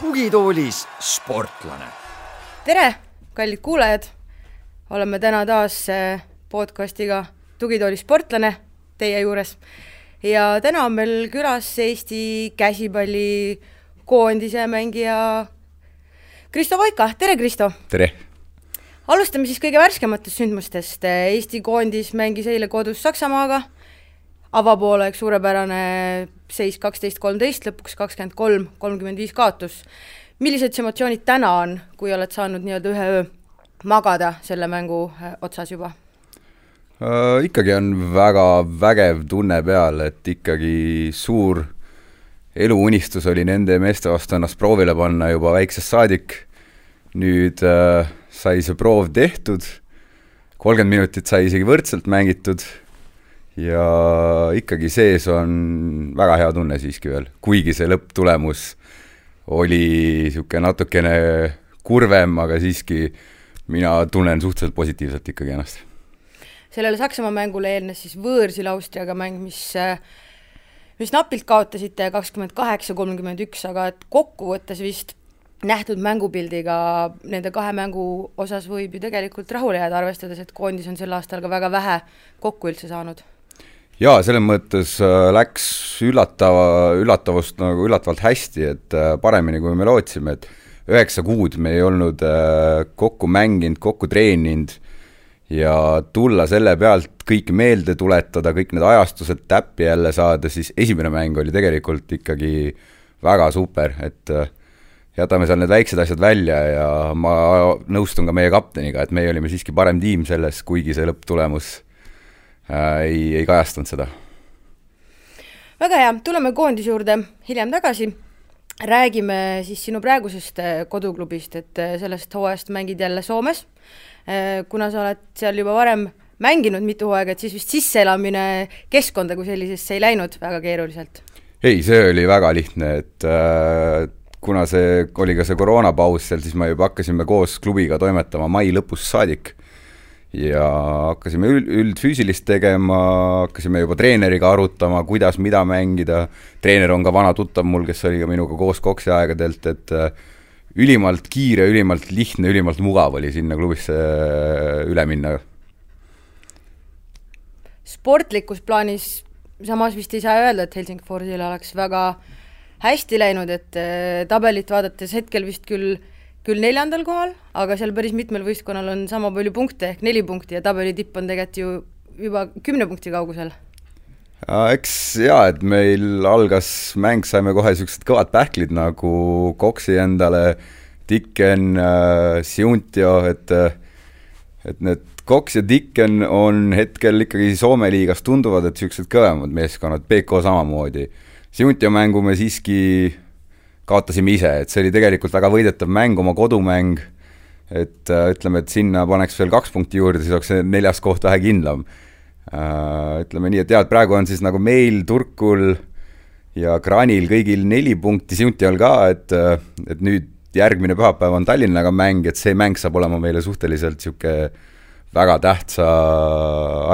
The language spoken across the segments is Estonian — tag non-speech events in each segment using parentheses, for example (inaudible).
tugitoolis sportlane. tere, kallid kuulajad. oleme täna taas äh, podcastiga Tugitooli sportlane teie juures ja täna on meil külas Eesti käsipallikoondise mängija Kristo Vaika, tere Kristo! tere! alustame siis kõige värskematest sündmustest, Eesti koondis mängis eile kodus Saksamaaga, avapoolek suurepärane seis kaksteist, kolmteist, lõpuks kakskümmend kolm, kolmkümmend viis kaotus. millised su emotsioonid täna on, kui oled saanud nii-öelda ühe öö magada selle mängu äh, otsas juba? Äh, ikkagi on väga vägev tunne peal, et ikkagi suur eluunistus oli nende meeste vastu ennast proovile panna juba väiksest saadik. nüüd äh, sai see proov tehtud, kolmkümmend minutit sai isegi võrdselt mängitud. Ja ikkagi sees on väga hea tunne siiski veel, kuigi see lõpptulemus oli niisugune natukene kurvem, aga siiski mina tunnen suhteliselt positiivselt ikkagi ennast. Sellele Saksamaa mängule eelnes siis võõrsil Austriaga mäng, mis mis napilt kaotasite kakskümmend kaheksa, kolmkümmend üks, aga et kokkuvõttes vist nähtud mängupildiga nende kahe mängu osas võib ju tegelikult rahule jääda, arvestades, et koondis on sel aastal ka väga vähe kokku üldse saanud. jaa, selles mõttes äh, läks üllatava, üllatavust nagu üllatavalt hästi, et äh, paremini, kui me lootsime, et üheksa kuud me ei olnud äh, kokku mänginud, kokku treeninud ja tulla selle pealt kõike meelde tuletada, kõik need ajastused täppi jälle saada, siis esimene mäng oli tegelikult ikkagi väga super, et äh, jätame seal need väiksed asjad välja ja ma nõustun ka meie kapteniga, et meie olime siiski parem tiim selles, kuigi see lõpptulemus äh, ei, ei kajastanud seda. väga hea, tuleme koondise juurde hiljem tagasi räägime siis sinu praegusest äh, koduklubist, et sellest hooajast mängid jälle Soomes kuna sa oled seal juba varem mänginud mitu hooaega, et siis vist sisseelamine keskkonda kui sellisesse ei läinud väga keeruliselt? ei, see oli väga lihtne, et äh, kuna see oli ka see koroonapaus seal, siis me juba hakkasime koos klubiga toimetama mai lõpust saadik ja hakkasime üld, üldfüüsilist tegema, hakkasime juba treeneriga arutama, kuidas, mida mängida, treener on ka vana tuttav mul, kes oli ka minuga koos KOKS-i aegadelt, et äh, ülimalt kiire, ülimalt lihtne, ülimalt mugav oli sinna klubisse äh, üle minna. sportlikus plaanis samas vist ei saa öelda, et Helsingforsil oleks väga hästi läinud, et äh, tabelit vaadates hetkel vist küll, küll neljandal kohal, aga seal päris mitmel võistkonnal on sama palju punkte ehk neli punkti ja tabeli tipp on tegelikult ju juba kümne punkti kaugusel eks jaa, et meil algas mäng, saime kohe niisugused kõvad pähklid nagu Koksi endale, Dicken äh,, Siuntio, et et need Cox ja Dicken on hetkel ikkagi Soome liigas tunduvad, et niisugused kõvemad meeskonnad, BK samamoodi. Siuntio mängu me siiski kaotasime ise, et see oli tegelikult väga võidetav mäng, oma kodumäng, et äh, ütleme, et sinna paneks veel kaks punkti juurde, siis oleks see neljas koht vähe kindlam Äh, ütleme nii, et jah, et praegu on siis nagu meil, Turkul ja Granil kõigil neli punkti, Siuntial ka, et, et nüüd järgmine pühapäev on Tallinnaga mäng, et see mäng saab olema meile suhteliselt niisugune väga tähtsa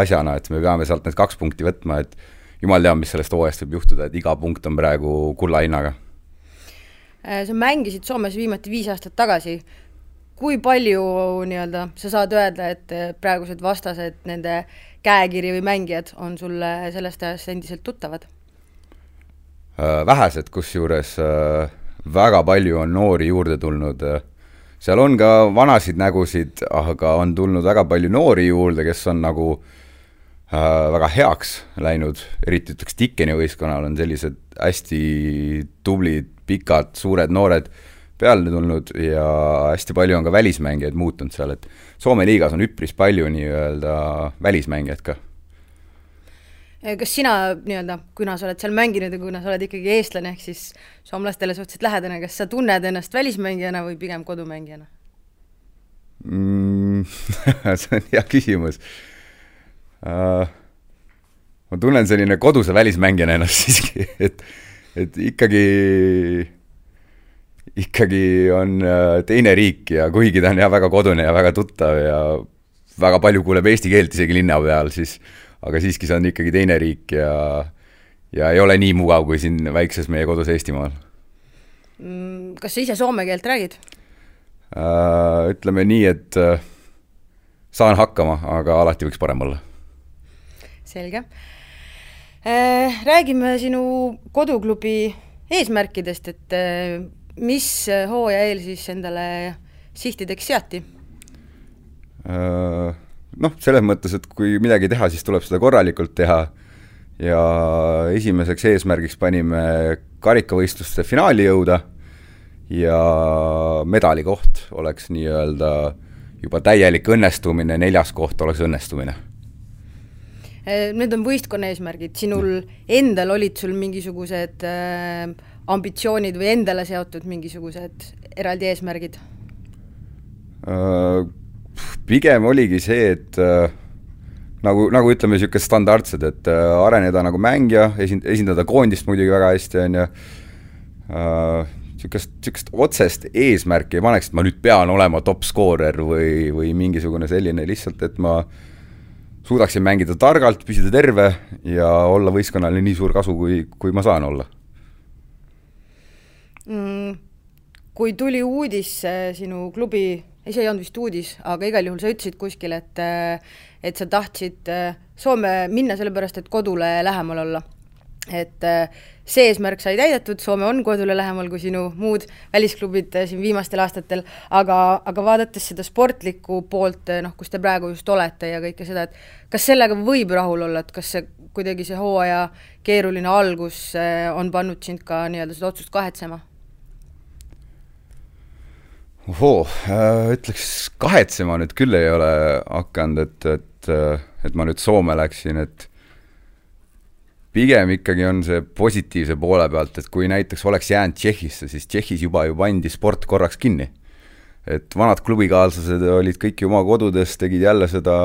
asjana, et me peame sealt need kaks punkti võtma, et jumal teab, mis sellest hooajast võib juhtuda, et iga punkt on praegu kulla hinnaga. Äh, sa mängisid Soomes viimati viis aastat tagasi, kui palju nii-öelda sa saad öelda, et praegused vastased, nende käekiri või mängijad on sulle sellest ajast endiselt tuttavad? Äh, vähesed, kusjuures äh, väga palju on noori juurde tulnud. seal on ka vanasid nägusid, aga on tulnud väga palju noori juurde, kes on nagu äh, väga heaks läinud, eriti ütleks Dickeni võistkonnal on sellised hästi tublid, pikad, suured noored peale tulnud ja hästi palju on ka välismängijaid muutunud seal, et Soome liigas on üpris palju nii-öelda välismängijaid ka. kas sina nii-öelda, kuna sa oled seal mänginud ja kuna sa oled ikkagi eestlane, ehk siis soomlastele suhteliselt lähedane, kas sa tunned ennast välismängijana või pigem kodumängijana mm, (laughs) see on hea küsimus uh,. ma tunnen selline koduse välismängijana ennast (laughs) siiski, et, et ikkagi ikkagi on äh, teine riik ja kuigi ta on jah, väga kodune ja väga tuttav ja väga palju kuuleb eesti keelt isegi linna peal, siis aga siiski see on ikkagi teine riik ja ja ei ole nii mugav kui siin väikses meie kodus Eestimaal. Mm, kas sa ise soome keelt räägid? Äh, ütleme nii, et äh, saan hakkama, aga alati võiks parem olla. selge. Räägime sinu koduklubi eesmärkidest, et mis hooaja eel siis endale sihtideks seati? Äh, noh, selles mõttes, et kui midagi teha, siis tuleb seda korralikult teha ja esimeseks eesmärgiks panime karikavõistluste finaali jõuda ja medalikoht oleks nii-öelda juba täielik õnnestumine, neljas koht oleks õnnestumine. Äh, need on võistkonna eesmärgid, sinul endal olid sul mingisugused äh, ambitsioonid või endale seotud mingisugused eraldi eesmärgid äh,? pigem oligi see, et äh, nagu, nagu ütleme, niisugused standardsed, et äh, areneda nagu mängija, esin-, esindada koondist muidugi väga hästi, on ju, niisugust, niisugust otsest eesmärki ei paneks, et ma nüüd pean olema top skoorer või, või mingisugune selline, lihtsalt et ma suudaksin mängida targalt, püsida terve ja olla võistkonnale nii suur kasu, kui, kui ma saan olla. Kui tuli uudis sinu klubi ei, see ei olnud vist uudis, aga igal juhul sa ütlesid kuskil, et et sa tahtsid äh, Soome minna sellepärast, et kodule lähemal olla. et äh, see eesmärk sai täidetud, Soome on kodule lähemal kui sinu muud välisklubid äh, siin viimastel aastatel, aga, aga vaadates seda sportlikku poolt, noh, kus te praegu just olete ja kõike seda, et kas sellega võib rahul olla, et kas see kuidagi see hooaja keeruline algus on pannud sind ka nii-öelda seda otsust kahetsema? Ohoo, äh, ütleks kahetsema nüüd küll ei ole hakanud, et, et, äh, et ma nüüd Soome läksin, et pigem ikkagi on see positiivse poole pealt, et kui näiteks oleks jäänud Tšehhisse, siis Tšehhis juba ju pandi sport korraks kinni. et vanad klubikaaslased olid kõik ju oma kodudes, tegid jälle seda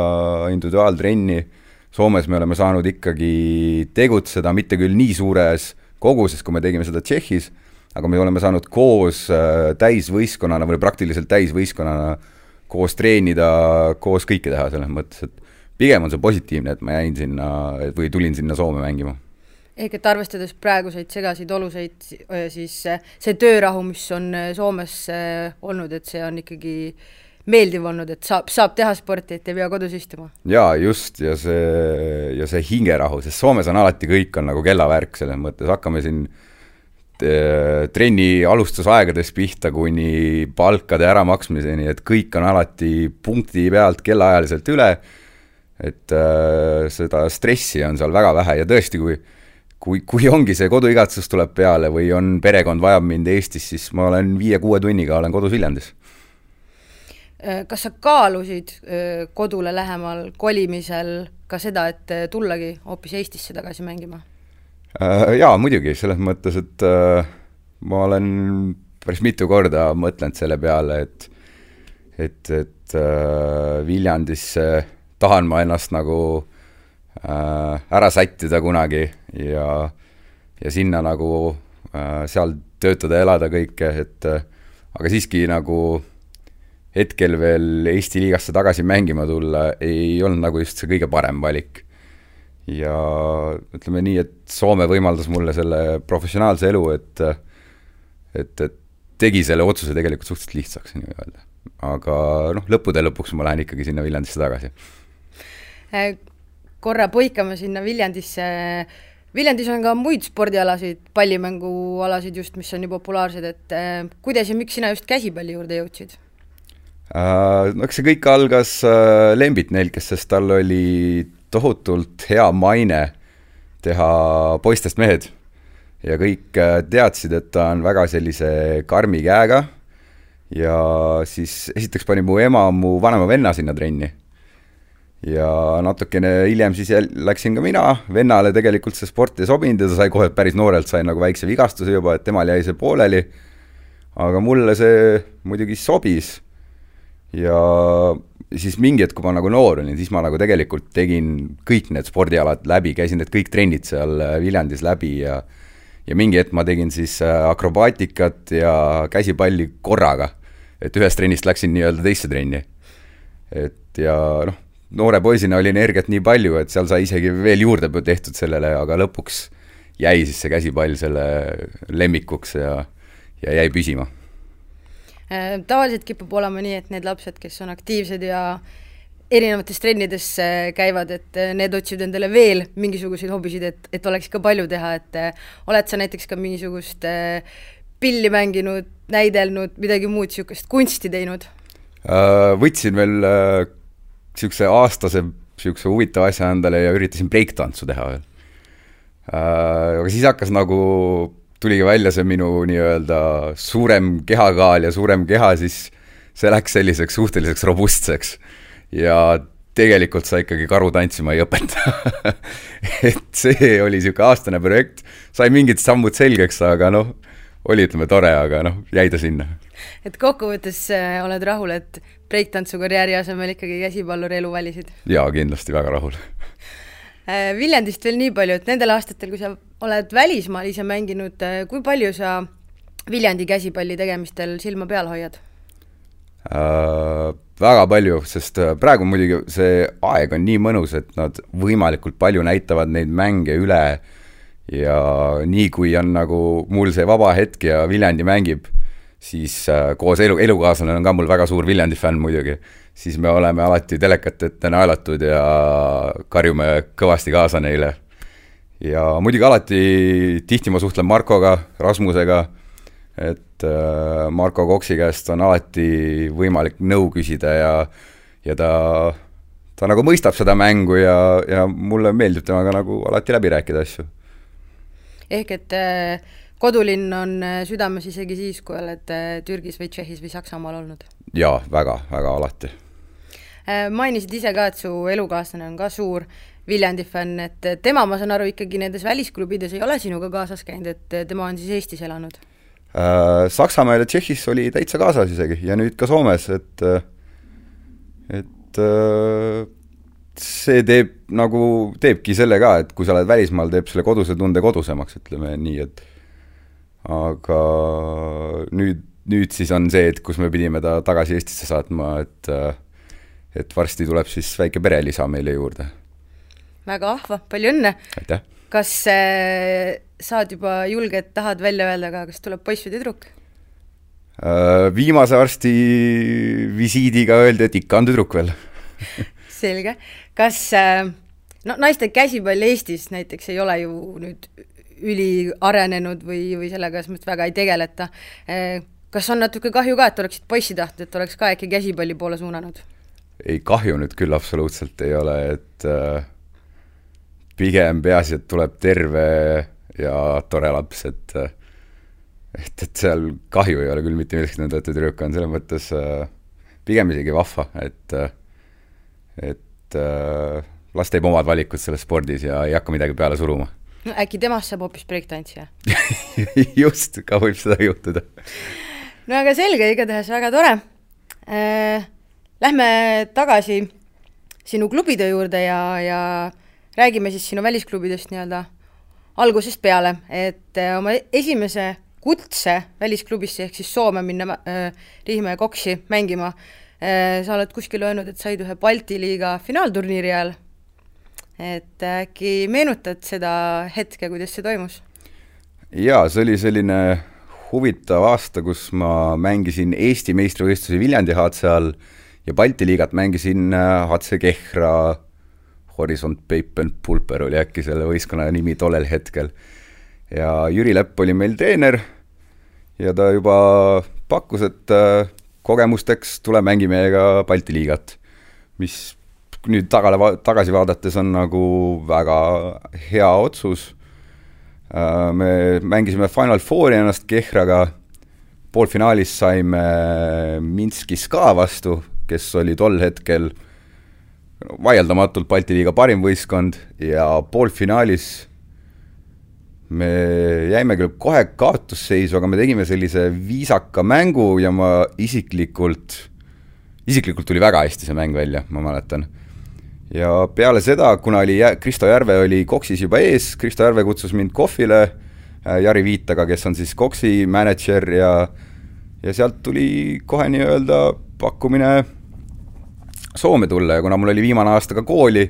individuaaltrenni, Soomes me oleme saanud ikkagi tegutseda, mitte küll nii suures koguses, kui me tegime seda Tšehhis aga me oleme saanud koos äh, täisvõistkonnana või praktiliselt täisvõistkonnana koos treenida, koos kõike teha, selles mõttes, et pigem on see positiivne, et ma jäin sinna või tulin sinna Soome mängima. ehk et arvestades praeguseid segaseid olusid, siis äh, see töörahu, mis on äh, Soomes olnud, et see on ikkagi meeldiv olnud, et saab, saab teha sporti, et ei pea kodus istuma? jaa, just, ja see, ja see hingerahu, sest Soomes on alati kõik on nagu kellavärk, selles mõttes hakkame siin äh, Äh, trenni alustusaegadest pihta kuni palkade äramaksmiseni, et kõik on alati punkti pealt kellaajaliselt üle, et äh, seda stressi on seal väga vähe ja tõesti, kui kui, kui ongi see koduigatsus tuleb peale või on perekond vajab mind Eestis, siis ma olen viie-kuue tunniga olen kodus Viljandis. Äh, kas sa kaalusid äh, kodule lähemal kolimisel ka seda, et tullagi hoopis Eestisse tagasi mängima? Äh, jaa, muidugi, selles mõttes, et äh, ma olen päris mitu korda mõtelnud selle peale, et et, et äh, Viljandisse tahan ma ennast nagu ära sättida kunagi ja, ja sinna nagu seal töötada, elada kõike, et aga siiski nagu hetkel veel Eesti liigasse tagasi mängima tulla ei olnud nagu just see kõige parem valik ja ütleme nii, et Soome võimaldas mulle selle professionaalse elu, et et, et tegi selle otsuse tegelikult suhteliselt lihtsaks nii-öelda. aga noh, lõppude lõpuks ma lähen ikkagi sinna Viljandisse tagasi. Äh, korra põikame sinna Viljandisse, Viljandis on ka muid spordialasid, pallimängualasid just, mis on nii populaarsed, et äh, kuidas ja miks sina just käsipalli juurde jõudsid? Äh, no eks see kõik algas Lembit Nelkest, sest tal oli tohutult hea maine teha poistest mehed. Ja kõik äh, teadsid, et ta on väga sellise karmi käega. Ja siis esiteks pani mu ema mu vanema venna sinna trenni. ja natukene hiljem siis läksin ka mina, vennale tegelikult see sport ei sobinud ja ta sai kohe päris noorelt, sai nagu väikse vigastuse juba, et temal jäi see pooleli, aga mulle see muidugi sobis. Ja siis mingi hetk, kui ma nagu noor olin, siis ma nagu tegelikult tegin kõik need spordialad läbi, käisin need kõik trennid seal äh, Viljandis läbi ja ja mingi hetk ma tegin siis äh, akrobaatikat ja käsipalli korraga. et ühest trennist läksin nii-öelda teisse trenni. et ja noh, noore poisina oli energiat nii palju, et seal sai isegi veel juurde tehtud sellele, aga lõpuks jäi siis see käsipall selle lemmikuks ja, ja jäi püsima. Äh, tavaliselt kipub olema nii, et need lapsed, kes on aktiivsed ja erinevates trennides käivad, et äh, need otsivad endale veel mingisuguseid hobisid, et, et oleks ikka palju teha, et äh, oled sa näiteks ka mingisugust pilli mänginud, näidelnud, midagi muud niisugust kunsti teinud? Võtsin veel niisuguse aastase niisuguse huvitava asja endale ja üritasin breiktantsu teha veel Äh, aga siis hakkas nagu, tuligi välja see minu nii-öelda suurem kehakaal ja suurem keha, siis see läks selliseks suhteliseks robustseks. ja tegelikult sa ikkagi karu tantsima ei õpeta (laughs) et see oli niisugune aastane projekt, sai mingid sammud selgeks, aga noh, oli ütleme tore, aga noh, jäi ta sinna. et kokkuvõttes äh, oled rahul, et breiktantsukarjääri asemel ikkagi käsipalluri elu valisid? jaa, kindlasti väga rahul Viljandist veel nii palju, et nendel aastatel, kui sa oled välismaal ise mänginud, äh, kui palju sa Viljandi käsipalli tegemistel silma peal hoiad äh,? Väga palju, sest äh, praegu muidugi see aeg on nii mõnus, et nad võimalikult palju näitavad neid mänge üle ja nii, kui on nagu mul see vaba hetk ja Viljandi mängib, siis äh, koos elu, elukaaslane on ka mul väga suur Viljandi fänn muidugi siis me oleme alati telekate ette naelatud ja karjume kõvasti kaasa neile. ja muidugi alati, tihti ma suhtlen Markoga, Rasmusega, et äh, Marko Koksi käest on alati võimalik nõu küsida ja, ja ta, ta nagu mõistab seda mängu ja, ja mulle meeldib temaga nagu alati läbi rääkida asju. ehk et äh kodulinn on südames isegi siis, kui oled Türgis või Tšehhis või Saksamaal olnud? jaa, väga, väga alati Äh, mainisid ise ka, et su elukaaslane on ka suur Viljandi fänn, et tema, ma saan aru, ikkagi nendes välisklubides ei ole sinuga kaasas käinud, et tema on siis Eestis elanud? Äh, Saksamaal ja Tšehhis oli täitsa kaasas isegi ja nüüd ka Soomes, et et see teeb nagu, teebki selle ka, et kui sa oled välismaal, teeb selle koduse tunde kodusemaks, ütleme nii, et aga nüüd, nüüd siis on see, et kus me pidime ta tagasi Eestisse saatma, et äh, et varsti tuleb siis väike perelisa meile juurde. väga vahva, palju õnne! aitäh! kas äh, saad juba julge, et tahad välja öelda ka, kas tuleb poiss või tüdruk äh,? Viimase arsti visiidiga öeldi, et ikka on tüdruk veel (laughs) selge, kas äh, no naiste käsipall Eestis näiteks ei ole ju nüüd üliarenenud või, või sellega selles mõttes väga ei tegeleta äh,. kas on natuke kahju ka, et oleksid poissi tahtnud, et oleks ka äkki käsipalli poole suunanud? Ei, kahju nüüd küll absoluutselt ei ole, et äh, pigem peaasi, et tuleb terve ja tore laps, et äh, et, et seal kahju ei ole küll mitte millestki, et tüdruk on selles mõttes äh, pigem isegi vahva, et äh, et äh, las teeb omad valikud selles spordis ja ei hakka midagi peale suruma. no äkki temast saab hoopis breiktantsija (laughs) just, ka võib seda juhtuda. no aga selge, igatahes väga tore äh, Lähme tagasi sinu klubitöö juurde ja, ja räägime siis sinu välisklubidest nii-öelda algusest peale, et äh, oma esimese kutse välisklubisse ehk siis Soome minna äh, Riihimäe Koksi mängima äh,, sa oled kuskil öelnud, et said ühe Balti liiga finaalturniiri ajal. et äkki meenutad seda hetke, kuidas see toimus? jaa, see oli selline huvitav aasta, kus ma mängisin Eesti meistrivõistlusi Viljandi HC all ja Balti liigat mängisin HC äh, Kehra, Horisont Papen Pulper oli äkki selle võistkonna nimi tollel hetkel. ja Jüri Lepp oli meil treener ja ta juba pakkus, et äh, kogemusteks tule mängi meiega Balti liigat, mis nüüd tagale, tagasi vaadates on nagu väga hea otsus. Äh, me mängisime Final Fouri ennast Kehraga, poolfinaalis saime Minskis ka vastu kes oli tol hetkel vaieldamatult Balti liiga parim võistkond ja poolfinaalis me jäime küll kohe kaotusseisu, aga me tegime sellise viisaka mängu ja ma isiklikult, isiklikult tuli väga hästi see mäng välja, ma mäletan. ja peale seda, kuna oli Kristo Järve oli Koksis juba ees, Kristo Järve kutsus mind kohvile, Jari Viitaga, kes on siis Coxi mänedžer ja ja sealt tuli kohe nii-öelda pakkumine Soome tulla ja kuna mul oli viimane aasta ka kooli,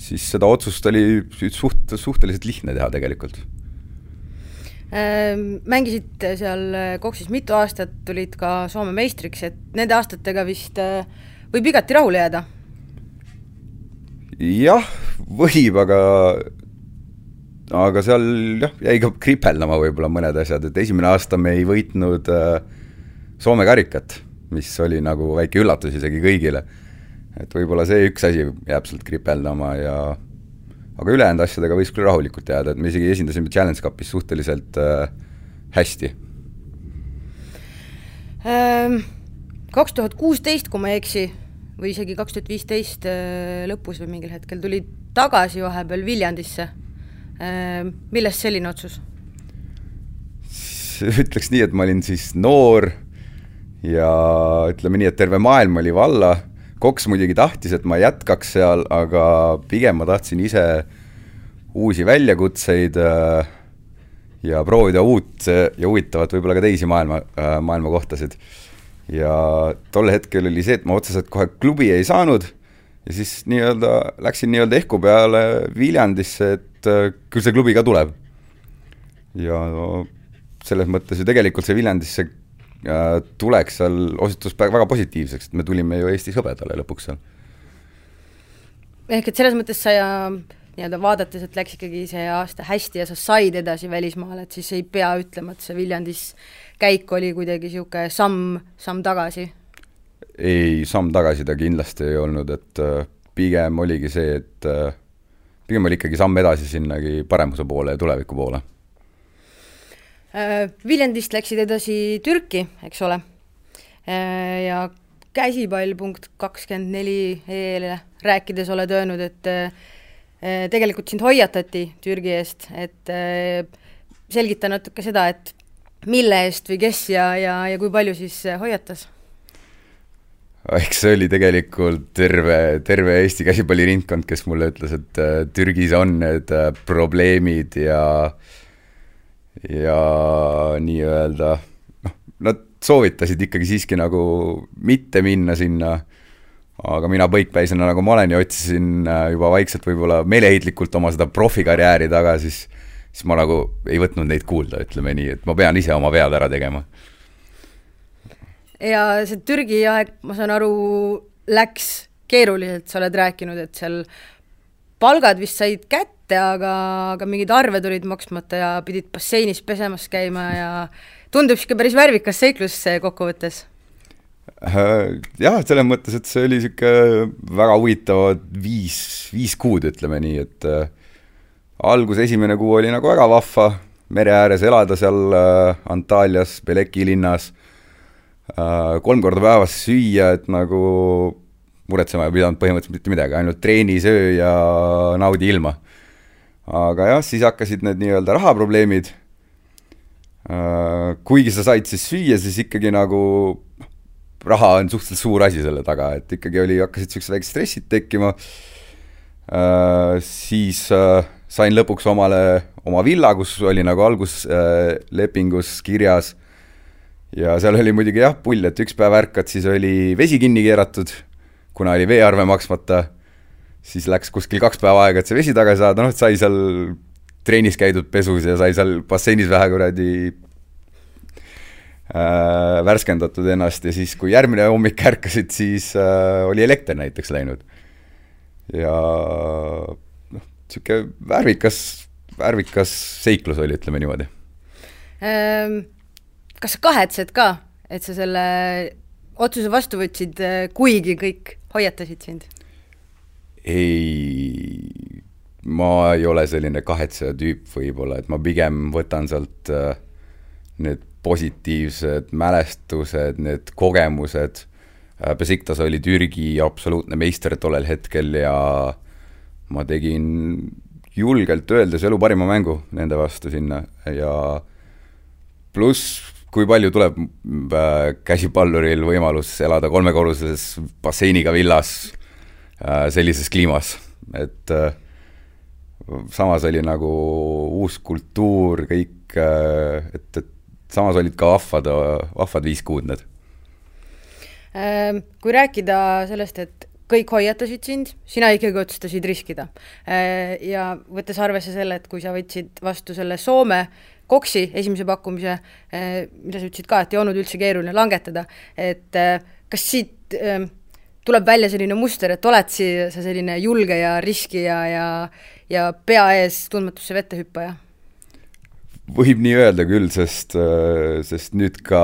siis seda otsust oli suht, suhteliselt lihtne teha tegelikult Ehm, mängisid seal Koksis mitu aastat, tulid ka Soome meistriks, et nende aastatega vist äh, võib igati rahule jääda? jah, võib, aga aga seal jah, jäi ka kripeldama võib-olla mõned asjad, et esimene aasta me ei võitnud äh, Soome karikat, mis oli nagu väike üllatus isegi kõigile. et võib-olla see üks asi jääb sealt kripeldama ja aga ülejäänud asjadega võis küll rahulikult jääda, et me isegi esindasime Challenge Cupis suhteliselt äh, hästi. Ehm, kaks tuhat kuusteist, kui ma ei eksi, või isegi kaks tuhat viisteist äh, lõpus või mingil hetkel tulid tagasi vahepeal Viljandisse. Ehm, millest selline otsus? ütleks nii, et ma olin siis noor ja ütleme nii, et terve maailm oli valla Koks muidugi tahtis, et ma jätkaks seal, aga pigem ma tahtsin ise uusi väljakutseid äh, ja proovida uut ja huvitavat, võib-olla ka teisi maailma, äh, maailmakohtasid. ja tol hetkel oli see, et ma otseselt kohe klubi ei saanud ja siis nii-öelda läksin nii-öelda ehku peale Viljandisse, et äh, küll see klubi ka tuleb. ja no, selles mõttes ju tegelikult see Viljandisse tulek seal osutus väga positiivseks, et me tulime ju Eestis hõbedale lõpuks seal. ehk et selles mõttes sa ja nii-öelda vaadates, et läks ikkagi see aasta hästi ja sa said edasi välismaale, et siis ei pea ütlema, et see Viljandis käik oli kuidagi niisugune samm, samm tagasi? ei, samm tagasi ta kindlasti ei olnud, et äh, pigem oligi see, et äh, pigem oli ikkagi samm edasi sinnagi paremuse poole ja tuleviku poole Viljandist läksid edasi Türki, eks ole, äh, ja käsipall punkt kakskümmend neli EL-ile rääkides oled öelnud, et äh, tegelikult sind hoiatati Türgi eest, et selgita natuke seda, et mille eest või kes ja, ja, ja kui palju siis hoiatas? eks see oli tegelikult terve, terve Eesti käsipalliringkond, kes mulle ütles, et Türgis on need probleemid ja äh, ja nii-öelda noh, nad soovitasid ikkagi siiski nagu mitte minna sinna, aga mina põikpäisena, nagu ma olen ja otsisin äh, juba vaikselt võib-olla meeleheitlikult oma seda profikarjääri taga, siis siis ma nagu ei võtnud neid kuulda, ütleme nii, et ma pean ise oma vead ära tegema. ja see Türgi aeg, ma saan aru, läks keeruliselt, sa oled rääkinud, et seal palgad vist said kätte, kätte, aga, aga mingid arved olid maksmata ja pidid basseinis pesemas käima ja tundub niisugune päris värvikas seiklus kokkuvõttes. Äh, jah, selles mõttes, et see oli niisugune väga huvitav viis, viis kuud, ütleme nii, et äh, algus, esimene kuu oli nagu väga vahva, mere ääres elada seal äh, Antalyas, Beleki linnas kolm korda päevas süüa, et nagu muretsema ei pidanud põhimõtteliselt mitte midagi, ainult treeni, söö ja naudi ilma aga jah, siis hakkasid need nii-öelda rahaprobleemid. Äh, kuigi sa said siis süüa, siis ikkagi nagu raha on suhteliselt suur asi selle taga, et ikkagi oli, hakkasid siuksed väiksed stressid tekkima. Äh, siis äh, sain lõpuks omale oma villa, kus oli nagu alguslepingus kirjas. ja seal oli muidugi jah, pull, et üks päev ärkad, siis oli vesi kinni keeratud, kuna oli veearve maksmata siis läks kuskil kaks päeva aega, et see vesi tagasi saada, noh, sai seal trennis käidud pesus ja sai seal basseinis vähe kuradi äh, värskendatud ennast ja siis, kui järgmine hommik ärkasid, siis äh, oli elekter näiteks läinud. ja noh, niisugune värvikas, värvikas seiklus oli, ütleme niimoodi ähm,. kas sa kahetsed ka, et sa selle otsuse vastu võtsid, kuigi kõik hoiatasid sind? Ei, ma ei ole selline kahetseja tüüp võib-olla, et ma pigem võtan sealt äh, need positiivsed mälestused, need kogemused. Äh,, Besiktas oli Türgi absoluutne meister tollel hetkel ja ma tegin julgelt öeldes elu parima mängu nende vastu sinna ja pluss, kui palju tuleb äh, käsipalluril võimalus elada kolmekorruses basseiniga villas sellises kliimas, et äh, samas oli nagu uus kultuur, kõik, et, et samas olid ka vahvad, vahvad viis kuud need. Ehm, kui rääkida sellest, et kõik hoiatasid sind, sina ikkagi otsustasid riskida. Ja võttes arvesse selle, et kui sa võtsid vastu selle Soome koksi esimese pakkumise, mida sa ütlesid ka, et ei olnud üldse keeruline langetada, et kas siit tuleb välja selline muster, et oled sa selline julge ja riskija ja, ja pea ees tundmatusse vette hüppaja? võib nii öelda küll, sest, sest nüüd ka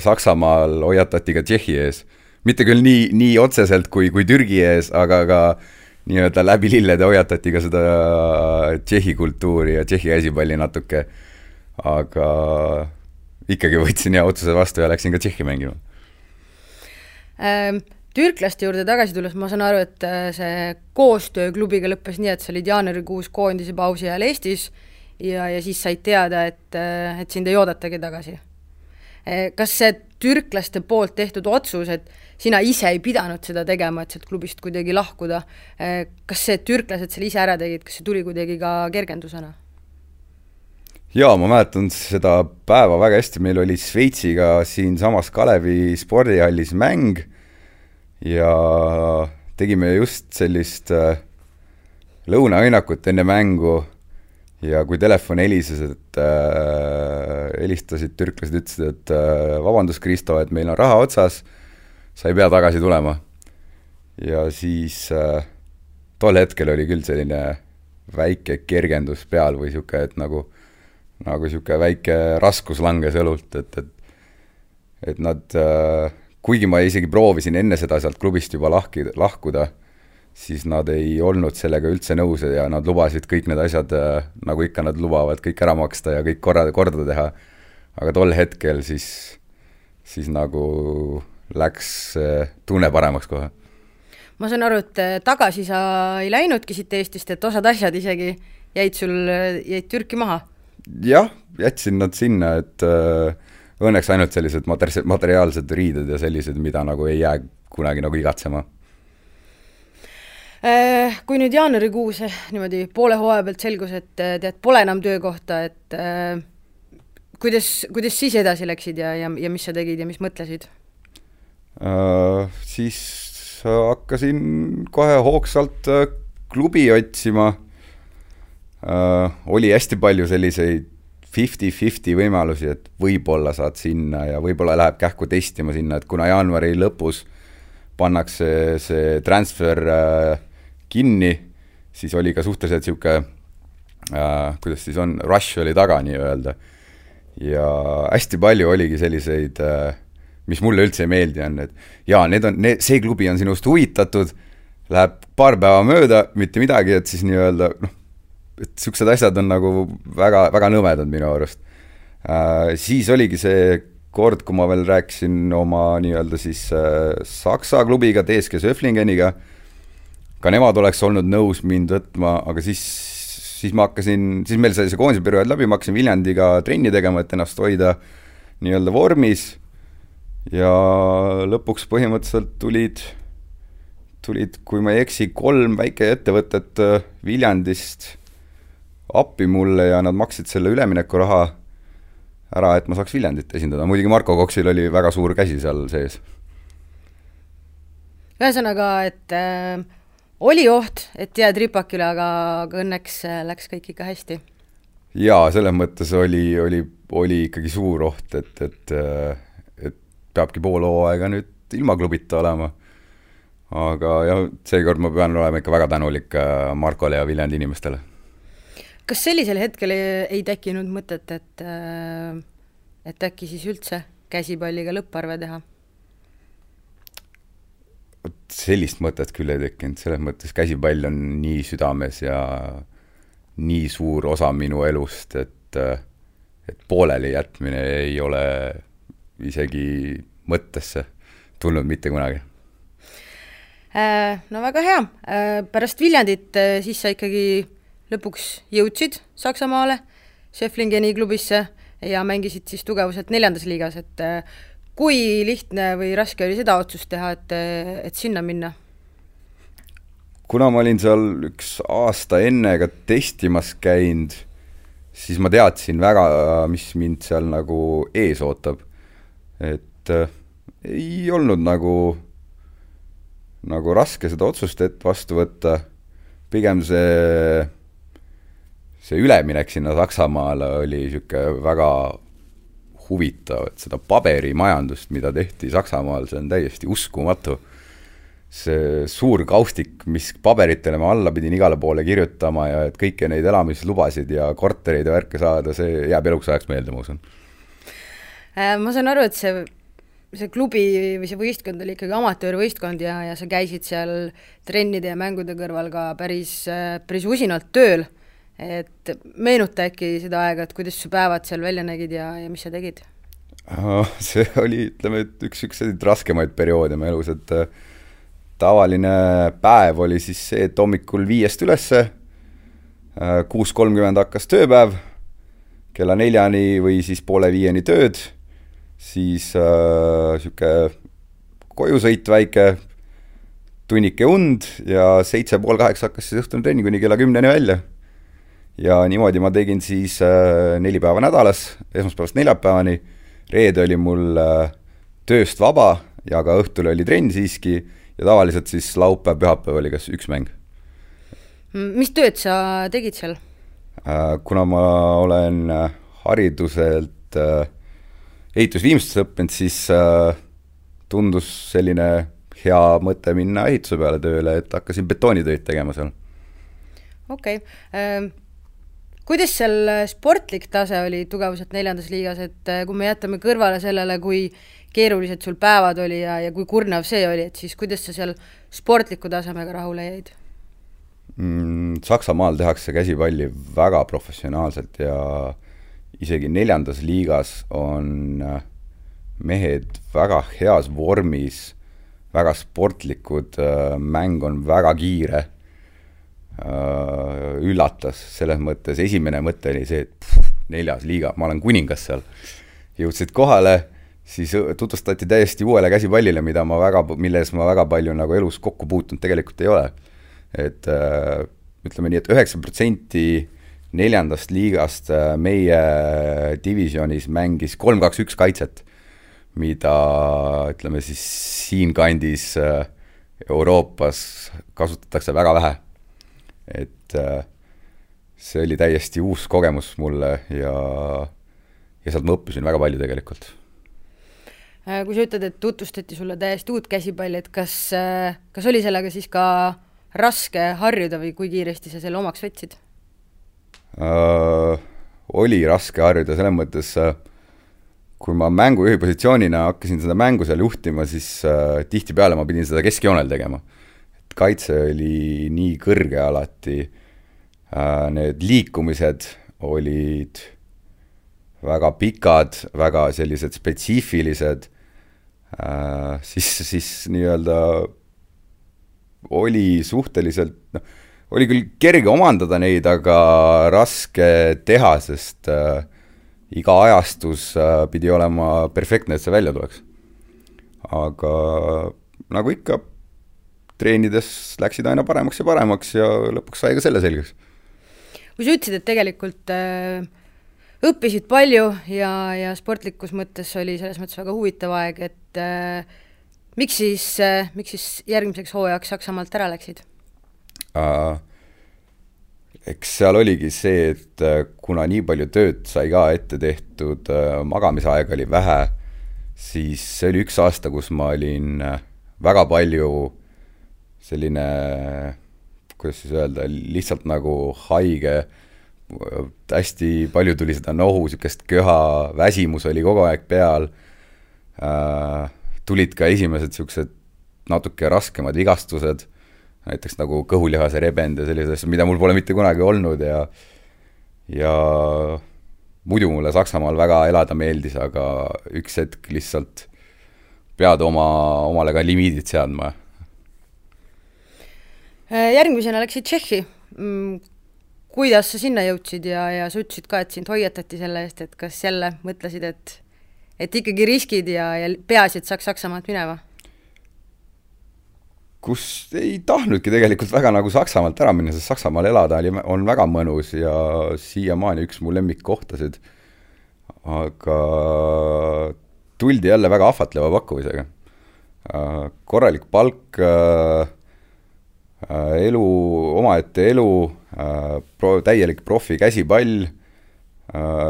Saksamaal hoiatati ka Tšehhi ees. mitte küll nii, nii otseselt kui, kui Türgi ees, aga ka nii-öelda läbi lillede hoiatati ka seda Tšehhi kultuuri ja Tšehhi käsipalli natuke. aga ikkagi võtsin hea otsuse vastu ja läksin ka Tšehhi mängima ähm türklaste juurde tagasi tulles ma saan aru, et äh, see koostöö klubiga lõppes nii, et sa olid jaanuarikuus koondise pausi ajal Eestis ja, ja siis said teada, et, äh, et sind ei oodatagi tagasi. Äh, kas see türklaste poolt tehtud otsus, et sina ise ei pidanud seda tegema, et sealt klubist kuidagi lahkuda, kas see, türklased selle ise ära tegid, kas see tuli kuidagi ka kergendusena? jaa, ma mäletan seda päeva väga hästi, meil oli Šveitsiga siinsamas Kalevi spordihallis mäng ja tegime just sellist äh, lõunaõinakut enne mängu ja kui telefon helises, et äh, helistasid türklased, ütlesid, et äh, vabandust, Kristo, et meil on raha otsas, sa ei pea tagasi tulema. ja siis äh, tol hetkel oli küll selline väike kergendus peal või niisugune, et nagu, nagu niisugune väike raskus langes õlult, et, et et nad äh, kuigi ma isegi proovisin enne seda sealt klubist juba lahki, lahkuda, siis nad ei olnud sellega üldse nõus ja nad lubasid kõik need asjad, äh, nagu ikka nad lubavad, kõik ära maksta ja kõik korra, korda teha. aga tol hetkel siis, siis nagu läks tunne paremaks kohe. ma saan aru, et äh, tagasi sa ei läinudki siit Eestist, et osad asjad isegi jäid sul, jäid Türki maha? jah, jätsin nad sinna, et äh, õnneks ainult sellised mater-, materiaalsed riided ja sellised, mida nagu ei jää kunagi nagu igatsema. Äh, kui nüüd jaanuarikuus eh, niimoodi poole hooaja pealt selgus, et äh, tead, pole enam töökohta, et äh, kuidas, kuidas siis edasi läksid ja, ja, ja mis sa tegid ja mis mõtlesid äh,? Siis hakkasin kohe hoogsalt klubi otsima äh,, oli hästi palju selliseid fifty-fifty võimalusi, et võib-olla saad sinna ja võib-olla läheb kähku testima sinna, et kuna jaanuari lõpus pannakse see transfer äh, kinni, siis oli ka suhteliselt niisugune äh,, kuidas siis on, rush oli taga nii-öelda. ja hästi palju oligi selliseid äh,, mis mulle üldse ei meeldi, on, et jaa, need on, need, see klubi on sinust huvitatud, läheb paar päeva mööda, mitte midagi, et siis nii-öelda noh, et niisugused asjad on nagu väga, väga nõmedad minu arust äh,. siis oligi see kord, kui ma veel rääkisin oma nii-öelda siis äh, Saksa klubiga, TSG Söflingeniga, ka nemad oleks olnud nõus mind võtma, aga siis, siis ma hakkasin, siis meil sai see koondise periood läbi, ma hakkasin Viljandiga trenni tegema, et ennast hoida nii-öelda vormis ja lõpuks põhimõtteliselt tulid, tulid, kui ma ei eksi, kolm väikeettevõtet äh, Viljandist appi mulle ja nad maksid selle üleminekuraha ära, et ma saaks Viljandit esindada, muidugi Marko Koksil oli väga suur käsi seal sees. ühesõnaga, et äh, oli oht, et jääd ripakile, aga, aga õnneks äh, läks kõik ikka hästi? jaa, selles mõttes oli, oli, oli ikkagi suur oht, et, et, äh, et peabki pool hooaega nüüd ilma klubita olema. aga jah, seekord ma pean olema ikka väga tänulik äh, Markole ja Viljandi inimestele kas sellisel hetkel ei, ei tekkinud mõtet, et äh, et äkki siis üldse käsipalliga lõpparve teha? vot sellist mõtet küll ei tekkinud, selles mõttes käsipall on nii südames ja nii suur osa minu elust, et, et pooleli jätmine ei ole isegi mõttesse tulnud mitte kunagi. Äh, no väga hea, äh, pärast Viljandit siis sa ikkagi lõpuks jõudsid Saksamaale, Schäflingeni klubisse ja mängisid siis tugevuselt neljandas liigas, et äh, kui lihtne või raske oli seda otsust teha, et, et sinna minna? kuna ma olin seal üks aasta enne ka testimas käinud, siis ma teadsin väga, mis mind seal nagu ees ootab. et äh, ei olnud nagu, nagu raske seda otsust ette vastu võtta, pigem see, see üleminek sinna Saksamaale oli niisugune väga huvitav, et seda paberimajandust, mida tehti Saksamaal, see on täiesti uskumatu see suur kaustik, mis paberitele ma alla pidin igale poole kirjutama ja et kõiki neid elamislubasid ja kortereid ja värke saada, see jääb eluks ajaks meelde, ma usun. Äh, ma saan aru, et see, see klubi või see võistkond oli ikkagi amatöörvõistkond ja, ja sa käisid seal trennide ja mängude kõrval ka päris, päris usinalt tööl. Et meenuta äkki seda aega, et kuidas su päevad seal välja nägid ja, ja mis sa tegid? see oli, ütleme, et üks niisuguseid raskemaid perioode mu elus, et äh, tavaline päev oli siis see, et hommikul viiest ülesse, äh, kuus kolmkümmend hakkas tööpäev, kella neljani või siis poole viieni tööd, siis niisugune äh, kojusõit väike, tunnike und ja seitse pool kaheksa hakkas siis õhtune trenn kuni kella kümneni välja. Ja niimoodi ma tegin siis äh, neli päeva nädalas, esmaspäevast neljapäevani, reede oli mul äh, tööst vaba ja ka õhtul oli trenn siiski ja tavaliselt siis laupäev, pühapäev oli kas üks mäng. mis tööd sa tegid seal? Äh, kuna ma olen äh, hariduselt äh, ehitusviimistluses õppinud, siis tundus selline hea mõte minna ehituse peale tööle, et hakkasin betoonitöid tegema seal. okei okay. Ähm,, kuidas seal sportlik tase oli tugevuselt neljandas liigas, et kui me jätame kõrvale sellele, kui keerulised sul päevad oli ja, ja kui kurnav see oli, et siis kuidas sa seal sportliku tasemega rahule jäid mm,? Saksamaal tehakse käsipalli väga professionaalselt ja isegi neljandas liigas on äh, mehed väga heas vormis, väga sportlikud, äh, mäng on väga kiire, äh, üllatas selles mõttes, esimene mõte oli see, et pff, neljas liiga, ma olen kuningas seal. jõudsid kohale siis tutvustati täiesti uuele käsipallile, mida ma väga, milles ma väga palju nagu elus kokku puutunud tegelikult ei ole. et äh, ütleme nii et, et üheksa protsenti neljandast liigast äh, meie divisjonis mängis kolm-kaks-üks kaitset, mida ütleme siis siinkandis äh, Euroopas kasutatakse väga vähe. Et see oli täiesti uus kogemus mulle ja, ja sealt ma õppisin väga palju tegelikult Äh, kui sa ütled, et tutvustati sulle täiesti uut käsipalli, et kas, äh, kas oli sellega siis ka raske harjuda või kui kiiresti sa selle omaks võtsid äh,? oli raske harjuda, selles mõttes äh, kui ma mängujuhi positsioonina hakkasin seda mängu seal juhtima, siis äh, tihtipeale ma pidin seda keskjoonel tegema. Kaitse oli nii kõrge alati äh,, need liikumised olid väga pikad, väga sellised spetsiifilised äh, siis, siis nii-öelda oli suhteliselt, noh, oli küll kerge omandada neid, aga raske teha, sest äh, iga ajastus äh, pidi olema perfektne, et see välja tuleks. aga nagu ikka, treenides läksid aina paremaks ja paremaks ja lõpuks sai ka selle selgeks. kui sa ütlesid, et tegelikult äh õppisid palju ja, ja sportlikus mõttes oli selles mõttes väga huvitav aeg, et äh, miks siis äh,, miks siis järgmiseks hooajaks Saksamaalt ära läksid uh,? eks seal oligi see, et äh, kuna nii palju tööd sai ka ette tehtud uh,, magamisaega oli vähe, siis see oli üks aasta, kus ma olin uh, väga palju selline, kuidas siis öelda, lihtsalt nagu haige hästi palju tuli seda nohu, niisugust köha, väsimus oli kogu aeg peal äh,, tulid ka esimesed niisugused natuke raskemad vigastused, näiteks nagu kõhulihase rebend ja sellised asjad, mida mul pole mitte kunagi olnud ja ja muidu mulle Saksamaal väga elada meeldis, aga üks hetk lihtsalt pead oma, omale ka limiidid seadma. Äh, järgmisena läksid Tšehhi mm, kuidas sa sinna jõudsid ja, ja sa ütlesid ka, et sind hoiatati selle eest, et kas jälle mõtlesid, et et ikkagi riskid ja, ja peaasi, et saaks Saksamaalt minema? kus ei tahtnudki tegelikult väga nagu Saksamaalt ära minna, sest Saksamaal elada oli, on väga mõnus ja siiamaani üks mu lemmikkohtasid. aga tuldi jälle väga ahvatleva pakkumisega. Äh, korralik palk, äh, elu, omaette elu, pro-, täielik profi käsipall,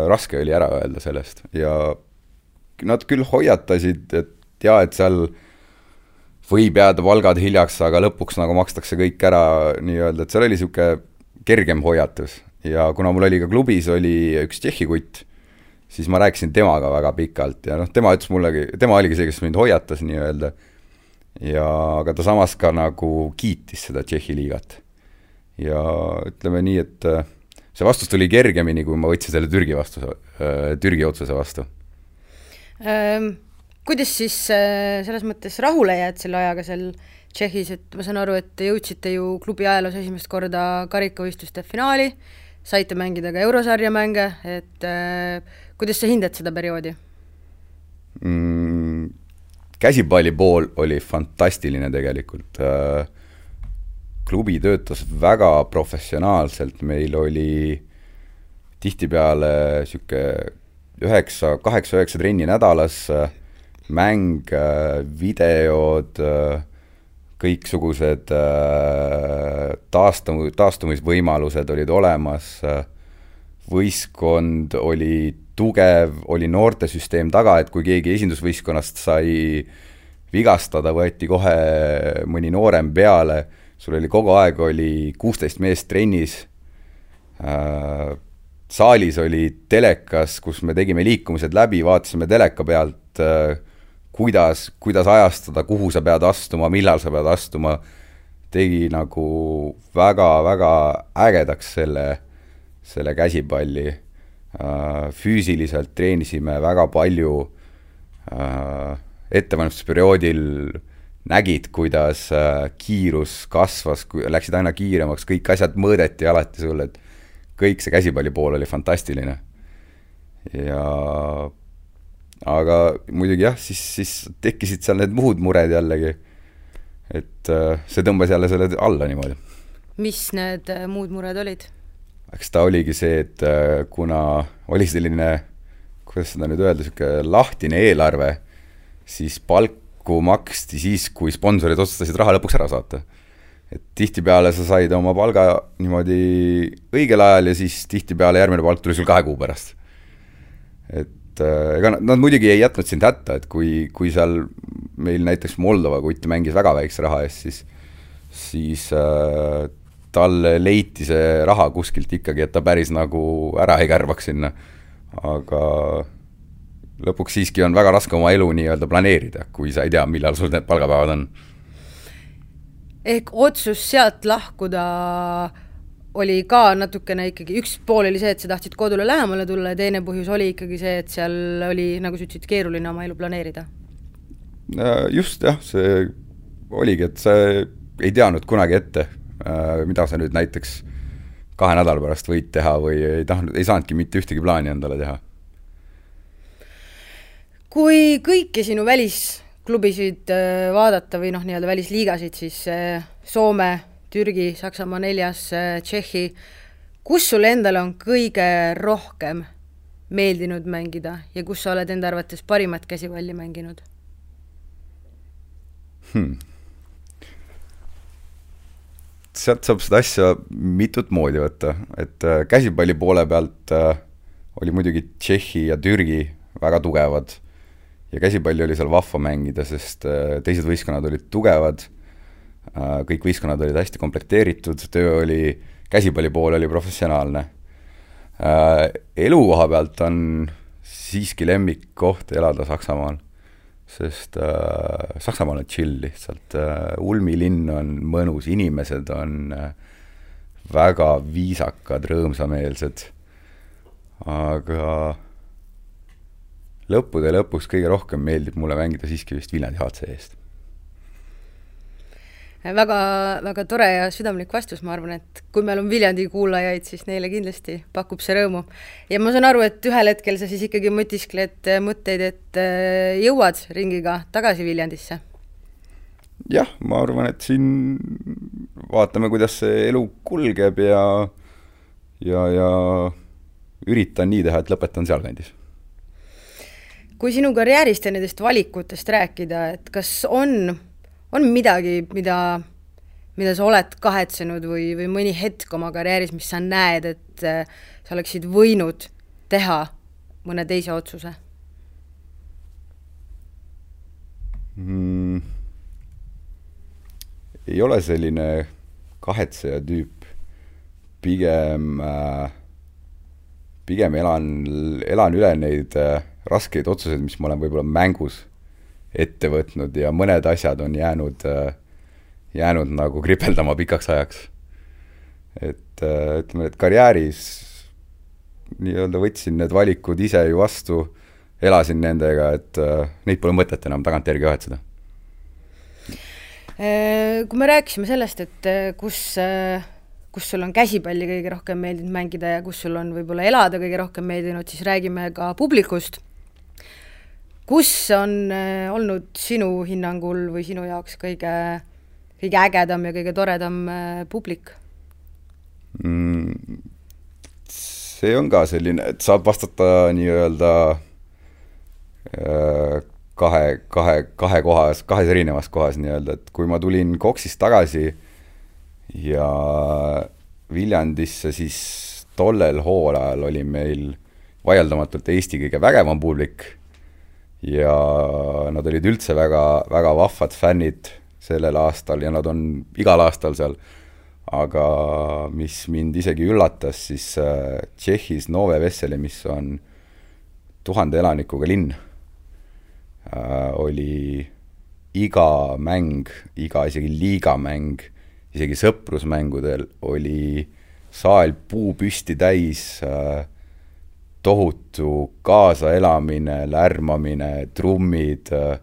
raske oli ära öelda sellest. Ja nad küll hoiatasid, et jaa, et seal äh, võib jääda palgad hiljaks, aga lõpuks nagu makstakse kõik ära nii-öelda, et seal oli niisugune kergem hoiatus. Ja kuna mul oli ka klubis, oli üks Tšehhi kutt, siis ma rääkisin temaga väga pikalt ja noh, tema ütles mullegi, tema oligi see, kes mind hoiatas nii-öelda, ja aga ta samas ka nagu kiitis seda Tšehhi liigat. ja ütleme nii, et äh, see vastus tuli kergemini, kui ma võtsin selle Türgi vastuse, äh, Türgi otsuse vastu ähm kuidas siis äh, selles mõttes rahule jääd selle ajaga seal Tšehhis, et ma saan aru, et te jõudsite ju klubi ajaloos esimest korda karikavõistluste finaali, saite mängida ka eurosarja mänge, et äh, kuidas sa hindad seda perioodi mm,? Käsipalli pool oli fantastiline tegelikult äh,. klubi töötas väga professionaalselt, meil oli tihtipeale niisugune üheksa, kaheksa-üheksa trenni nädalas äh, mäng, äh, videod, kõiksugused taastumu-, taastumisvõimalused olid olemas, võistkond oli tugev, oli noortesüsteem taga, et kui keegi esindusvõistkonnast sai vigastada, võeti kohe mõni noorem peale, sul oli kogu aeg, oli kuusteist meest trennis, saalis oli telekas, kus me tegime liikumised läbi, vaatasime teleka pealt kuidas, kuidas ajastada, kuhu sa pead astuma, millal sa pead astuma, tegi nagu väga-väga ägedaks selle, selle käsipalli. Äh, füüsiliselt treenisime väga palju, äh, ettevalmistusperioodil nägid, kuidas äh, kiirus kasvas, läksid aina kiiremaks, kõik asjad mõõdeti alati sulle, et kõik see käsipalli pool oli fantastiline. ja aga muidugi jah, siis, siis tekkisid seal need muud mured jällegi. et see tõmbas jälle selle alla niimoodi. mis need muud mured olid? Eks ta oligi see, et äh, kuna oli selline, kuidas seda nüüd öelda, niisugune lahtine eelarve, siis palku maksti siis, kui sponsorid otsustasid raha lõpuks ära saata. et tihtipeale sa said oma palga niimoodi õigel ajal ja siis tihtipeale järgmine palk tuli sul kahe kuu pärast. et äh, ega nad, nad muidugi ei jätnud sind hätta, et kui, kui seal meil näiteks Moldova kutt mängis väga väikse raha eest, siis siis äh, talle leiti see raha kuskilt ikkagi, et ta päris nagu ära ei kärbaks sinna. aga lõpuks siiski on väga raske oma elu nii-öelda planeerida, kui sa ei tea, millal sul need palgapäevad on. ehk otsus sealt lahkuda oli ka natukene ikkagi, üks pool oli see, et sa tahtsid kodule lähemale tulla ja teine põhjus oli ikkagi see, et seal oli, nagu sa ütlesid, keeruline oma elu planeerida. Äh, just jah, see oligi, et sa ei teadnud kunagi ette, mida sa nüüd näiteks kahe nädala pärast võid teha või ei tahtnud, ei saanudki mitte ühtegi plaani endale teha. kui kõiki sinu välisklubisid äh, vaadata või noh, nii-öelda välisliigasid, siis Soome Türgi, Saksamaa neljas, äh, Tšehhi, kus sulle endale on kõige rohkem meeldinud mängida ja kus sa oled enda arvates parimat käsipalli mänginud hmm.? Sealt saab seda asja mitut moodi võtta, et äh, käsipalli poole pealt äh, oli muidugi Tšehhi ja Türgi väga tugevad. Ja käsipalli oli seal vahva mängida, sest äh, teised võistkonnad olid tugevad. Kõik võistkonnad olid hästi komplekteeritud, töö oli, käsipalli pool oli professionaalne. Äh, elukoha pealt on siiski lemmikkoht elada Saksamaal, sest äh, Saksamaal on chill lihtsalt äh,, Ulmi linn on mõnus, inimesed on äh, väga viisakad, rõõmsameelsed, aga lõppude lõpuks kõige rohkem meeldib mulle mängida siiski vist Viljandi HC eest väga, väga tore ja südamlik vastus, ma arvan, et kui meil on Viljandi kuulajaid, siis neile kindlasti pakub see rõõmu. ja ma saan aru, et ühel hetkel sa siis ikkagi mõtiskled mõtteid, et äh, jõuad ringiga tagasi Viljandisse? jah, ma arvan, et siin vaatame, kuidas see elu kulgeb ja ja, ja üritan nii teha, et lõpetan sealkandis. kui sinu karjäärist ja nendest valikutest rääkida, et kas on, on midagi, mida, mida sa oled kahetsenud või, või mõni hetk oma karjääris, mis sa näed, et äh, sa oleksid võinud teha mõne teise otsuse mm,? ei ole selline kahetseja tüüp, pigem äh, pigem elan, elan üle neid äh, raskeid otsuseid, mis ma olen võib-olla mängus ette võtnud ja mõned asjad on jäänud äh,, jäänud nagu kripeldama pikaks ajaks. et äh, ütleme, et karjääris nii-öelda võtsin need valikud ise ju vastu, elasin nendega, et äh, neid pole mõtet enam tagantjärgi kahetseda. Äh, kui me rääkisime sellest, et kus kus sul on käsipalli kõige rohkem meeldinud mängida ja kus sul on võib-olla elada kõige rohkem meeldinud, siis räägime ka publikust. Kus on äh, olnud sinu hinnangul või sinu jaoks kõige, kõige ägedam ja kõige toredam äh, publik mm,? see on ka selline, et saab vastata nii-öelda äh, kahe, kahe, kahe kohas, kahes erinevas kohas nii-öelda, et kui ma tulin Koksist tagasi ja Viljandisse, siis tollel hooajal oli meil vaieldamatult Eesti kõige vägevam publik ja nad olid üldse väga, väga vahvad fännid sellel aastal ja nad on igal aastal seal, aga mis mind isegi üllatas, siis äh, Tšehhis Nove Veseli, mis on tuhande elanikuga linn, äh, oli iga mäng, iga isegi liigamäng isegi sõprusmängudel oli saal puu püsti täis äh,, tohutu kaasaelamine, lärmamine, trummid äh,,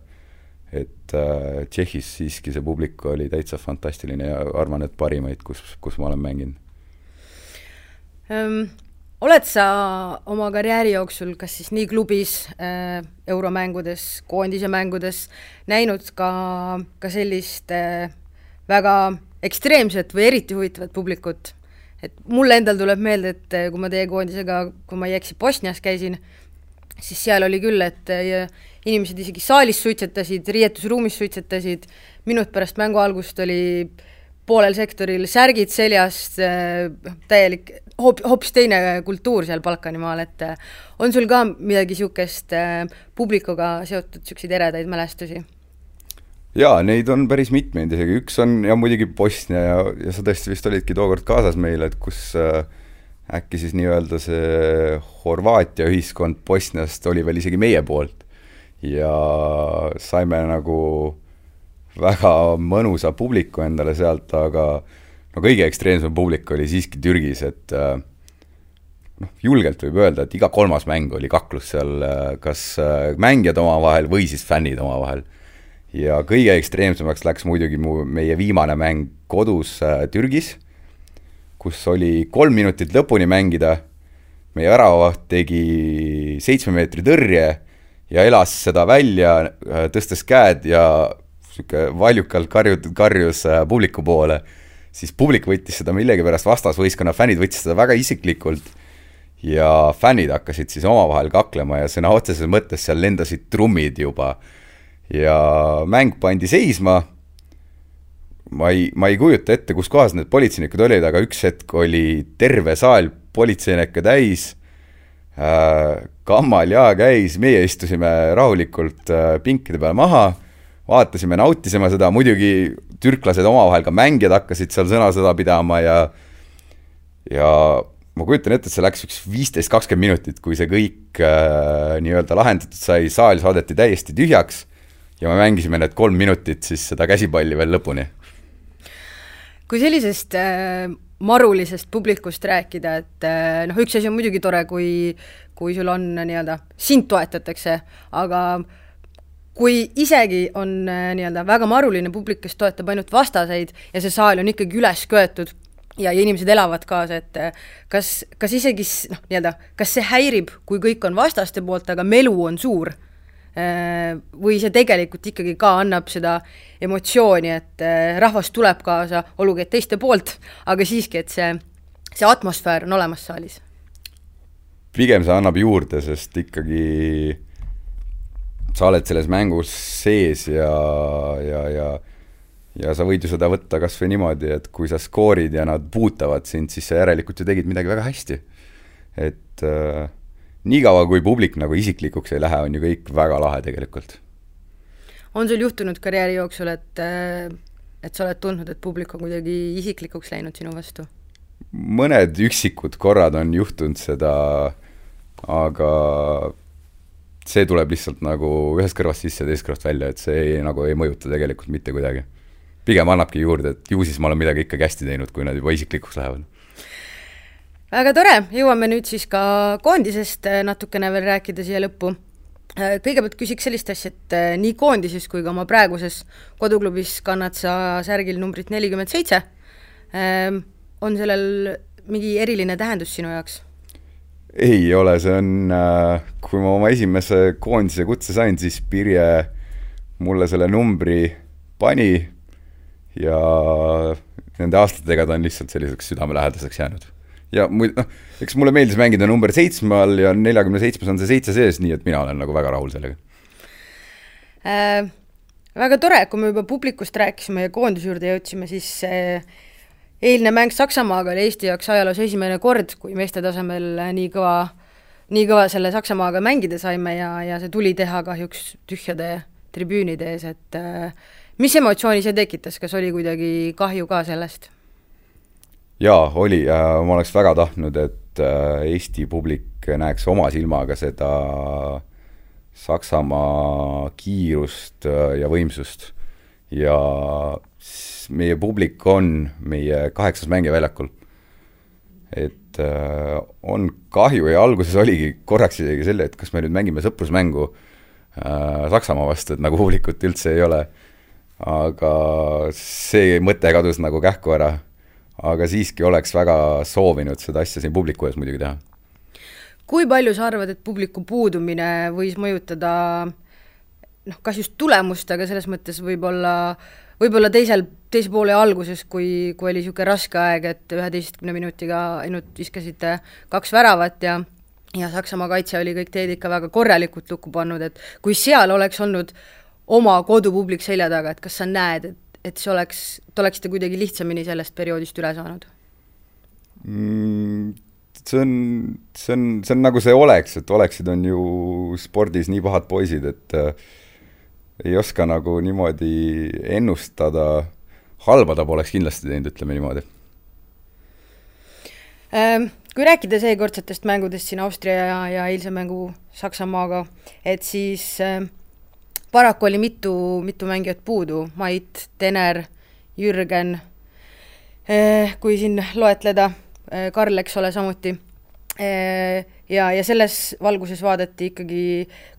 et äh, Tšehhis siiski see publik oli täitsa fantastiline ja arvan, et parimaid, kus, kus ma olen mänginud um oled sa oma karjääri jooksul, kas siis nii klubis äh,, euromängudes, koondise mängudes, näinud ka, ka sellist väga ekstreemset või eriti huvitavat publikut. Et mulle endal tuleb meelde, et eh, kui ma teie koondisega, kui ma ei eksi, Bosnias käisin, siis seal oli küll, et eh, inimesed isegi saalis suitsetasid, riietusruumis suitsetasid, minut pärast mängu algust oli poolel sektoril särgid seljas, eh, täielik, hoop-, hoopis teine kultuur seal Balkanimaal, et on sul ka midagi niisugust publikuga seotud, niisuguseid eredaid mälestusi? Jaa, neid on päris mitmeid isegi, üks on ja muidugi Bosnia ja, ja sa tõesti vist olidki tookord kaasas meil, et kus äh, äkki siis nii-öelda see Horvaatia ühiskond Bosniast oli veel isegi meie poolt. ja saime nagu väga mõnusa publiku endale sealt, aga no kõige ekstreemsem publik oli siiski Türgis, et äh, noh, julgelt võib öelda, et iga kolmas mäng oli kaklus seal, äh, kas äh, mängijad omavahel või siis fännid omavahel ja kõige ekstreemsemaks läks muidugi mu, meie viimane mäng kodus äh, Türgis, kus oli kolm minutit lõpuni mängida, meie väravavaht tegi seitsme meetri tõrje ja elas seda välja, äh, tõstes käed ja niisugune valjukalt karjud, karjus äh, publiku poole, siis publik võttis seda millegipärast, vastasvõistkonna fännid võtsid seda väga isiklikult ja fännid hakkasid siis omavahel kaklema ja sõna otseses mõttes seal lendasid trummid juba ja mäng pandi seisma, ma ei, ma ei kujuta ette, kus kohas need politseinikud olid, aga üks hetk oli terve saal politseinikke täis. Äh,, kammal jaa käis, meie istusime rahulikult äh, pinkide peal maha, vaatasime, nautisime seda, muidugi türklased omavahel, ka mängijad hakkasid seal sõnasõda pidama ja ja ma kujutan ette, et see läks üks viisteist, kakskümmend minutit, kui see kõik äh, nii-öelda lahendatud sai, saal saadeti täiesti tühjaks ja me mängisime need kolm minutit siis seda käsipalli veel lõpuni. kui sellisest äh, marulisest publikust rääkida, et äh, noh, üks asi on muidugi tore, kui, kui sul on nii-öelda, sind toetatakse, aga kui isegi on äh, nii-öelda väga maruline publik, kes toetab ainult vastaseid ja see saal on ikkagi üles köetud ja, ja inimesed elavad kaasa, et äh, kas, kas isegi noh, nii-öelda, kas see häirib, kui kõik on vastaste poolt, aga melu on suur või see tegelikult ikkagi ka annab seda emotsiooni, et rahvas tuleb kaasa, olgugi et teiste poolt, aga siiski, et see, see atmosfäär on olemas saalis? pigem see annab juurde, sest ikkagi sa oled selles mängus sees ja, ja, ja ja sa võid ju seda võtta kas või niimoodi, et kui sa skoorid ja nad puutavad sind, siis sa järelikult ju tegid midagi väga hästi. et äh, niikaua, kui publik nagu isiklikuks ei lähe, on ju kõik väga lahe tegelikult. on sul juhtunud karjääri jooksul, et, äh, et sa oled tundnud, et publik on kuidagi isiklikuks läinud sinu vastu? mõned üksikud korrad on juhtunud seda, aga see tuleb lihtsalt nagu ühest kõrvast sisse, teisest kõrvast välja, et see ei, nagu ei mõjuta tegelikult mitte kuidagi. pigem annabki juurde, et ju siis ma olen midagi ikkagi hästi teinud, kui nad juba isiklikuks lähevad. Väga tore, jõuame nüüd siis ka koondisest äh, natukene veel rääkida siia lõppu. Äh, kõigepealt küsiks sellist asja, et äh, nii koondises kui ka oma praeguses koduklubis kannad sa särgil numbrit nelikümmend seitse. Ähm, on sellel mingi eriline tähendus sinu jaoks? ei ole, see on, kui ma oma esimese koondise kutse sain, siis Pirje mulle selle numbri pani ja nende aastatega ta on lihtsalt selliseks südamelähedaseks jäänud. Ja muid-, noh, eks mulle meeldis mängida number seitsme all ja neljakümne seitsmes on see seitse sees, nii et mina olen nagu väga rahul sellega äh,. Väga tore, kui me juba publikust rääkisime ja koondise juurde jõudsime, siis äh, eilne mäng Saksamaaga oli Eesti jaoks ajaloos esimene kord, kui meeste tasemel nii kõva, nii kõva selle Saksamaaga mängida saime ja, ja see tuli teha kahjuks tühjade tribüünide ees, et äh, mis emotsiooni see tekitas, kas oli kuidagi kahju ka sellest? Jaa, oli ja ma oleks väga tahtnud, et äh, Eesti publik näeks oma silmaga seda Saksamaa kiirust äh, ja võimsust ja meie publik on meie kaheksas mängija väljakul. et äh, on kahju ja alguses oligi korraks isegi selle, et kas me nüüd mängime sõprusmängu äh, Saksamaa vastu, et nagu publikut üldse ei ole. aga see mõte kadus nagu kähku ära. Aga siiski oleks väga soovinud seda asja siin publiku ees muidugi teha. kui palju sa arvad, et publiku puudumine võis mõjutada noh, kas just tulemust, aga selles mõttes võib-olla võib-olla teisel, teise poole alguses, kui, kui oli niisugune raske aeg, et üheteistkümne minutiga ainult viskasite kaks väravat ja ja Saksamaa kaitse oli kõik teed ikka väga korralikult lukku pannud, et kui seal oleks olnud oma kodupublik selja taga, et kas sa näed, et, et see oleks, te oleksite kuidagi lihtsamini sellest perioodist üle saanud mm,? see on, see on, see on nagu see oleks, et oleksid, on ju spordis nii pahad poisid, et äh, ei oska nagu niimoodi ennustada, halba ta poleks kindlasti teinud, ütleme niimoodi ähm,. Kui rääkida seekordsetest mängudest siin Austria ja, ja eilse mängu Saksamaaga, et siis äh, paraku oli mitu, mitu mängijat puudu, Mait, Tener, Jürgen äh,, kui siin loetleda äh,, Karl, eks ole, samuti. Äh, ja, ja selles valguses vaadati ikkagi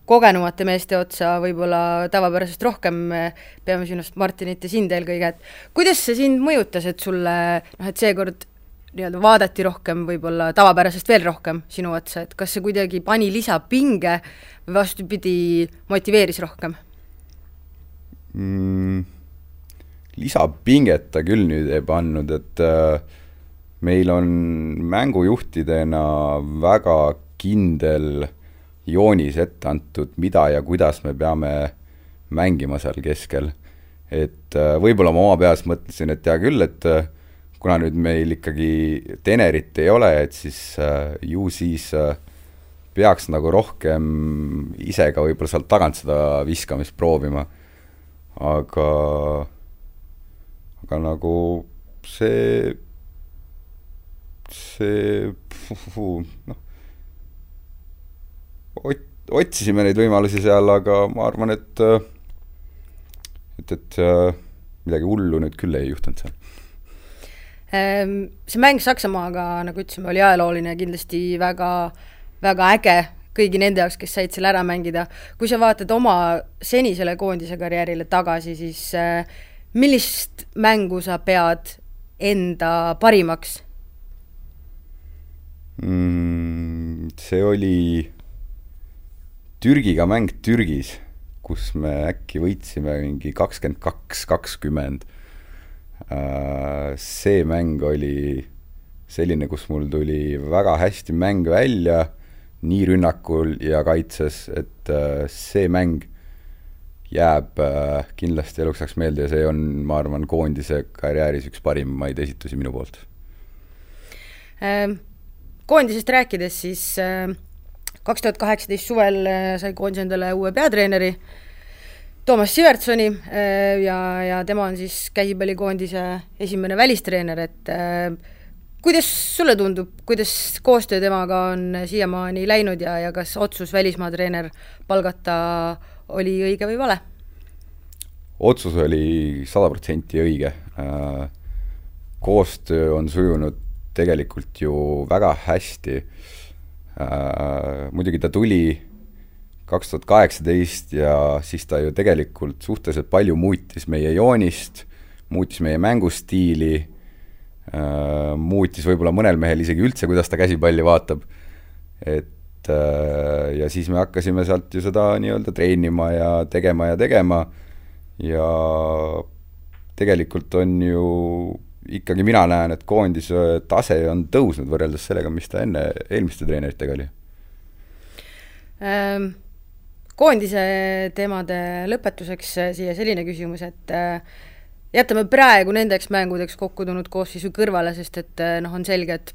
kogenumate meeste otsa võib-olla tavapärasest rohkem, peame silmas Martinit ja sind eelkõige, et kuidas see sind mõjutas, et sulle noh, et seekord nii-öelda vaadati rohkem, võib-olla tavapärasest veel rohkem sinu otsa, et kas see kuidagi pani lisapinge või vastupidi, motiveeris rohkem mm,? lisapinget ta küll nüüd ei pannud, et äh, meil on mängujuhtidena väga kindel joonis ette antud, mida ja kuidas me peame mängima seal keskel. et äh, võib-olla ma oma peas mõtlesin, et hea küll, et äh, kuna nüüd meil ikkagi Tenerit ei ole, et siis äh, ju siis peaks nagu rohkem ise ka võib-olla sealt tagant seda viskamist proovima. Aga, aga nagu see, see, noh ot-, otsisime neid võimalusi seal, aga ma arvan, et et, et midagi hullu nüüd küll ei juhtunud seal. Ehm, see mäng Saksamaaga, nagu ütlesime, oli ajalooline ja kindlasti väga, väga äge kõigi nende jaoks, kes said selle ära mängida. kui sa vaatad oma senisele koondise karjäärile tagasi, siis millist mängu sa pead enda parimaks mm,? see oli Türgiga mäng Türgis, kus me äkki võitsime mingi kakskümmend kaks, kakskümmend. see mäng oli selline, kus mul tuli väga hästi mäng välja, nii rünnakul ja kaitses, et see mäng jääb kindlasti eluks ajaks meelde ja see on, ma arvan, koondise karjääris üks parimaid esitusi minu poolt. koondisest rääkides, siis kaks tuhat kaheksateist suvel sai koondis endale uue peatreeneri, Toomas Sivertsoni ja, ja tema on siis käsipallikoondise esimene välistreener, et kuidas sulle tundub, kuidas koostöö temaga on siiamaani läinud ja, ja kas otsus välismaa treener palgata oli õige või vale? otsus oli sada protsenti õige. koostöö on sujunud tegelikult ju väga hästi. muidugi ta tuli kaks tuhat kaheksateist ja siis ta ju tegelikult suhteliselt palju muutis meie joonist, muutis meie mängustiili, muutis võib-olla mõnel mehel isegi üldse, kuidas ta käsipalli vaatab, et ja siis me hakkasime sealt ju seda nii-öelda treenima ja tegema ja tegema ja tegelikult on ju ikkagi mina näen, et koondise tase on tõusnud võrreldes sellega, mis ta enne eelmiste treeneritega oli ähm,. Koondise teemade lõpetuseks siia selline küsimus, et äh, jätame praegu nendeks mängudeks kokku tulnud koosseisu kõrvale, sest et äh, noh, on selge, et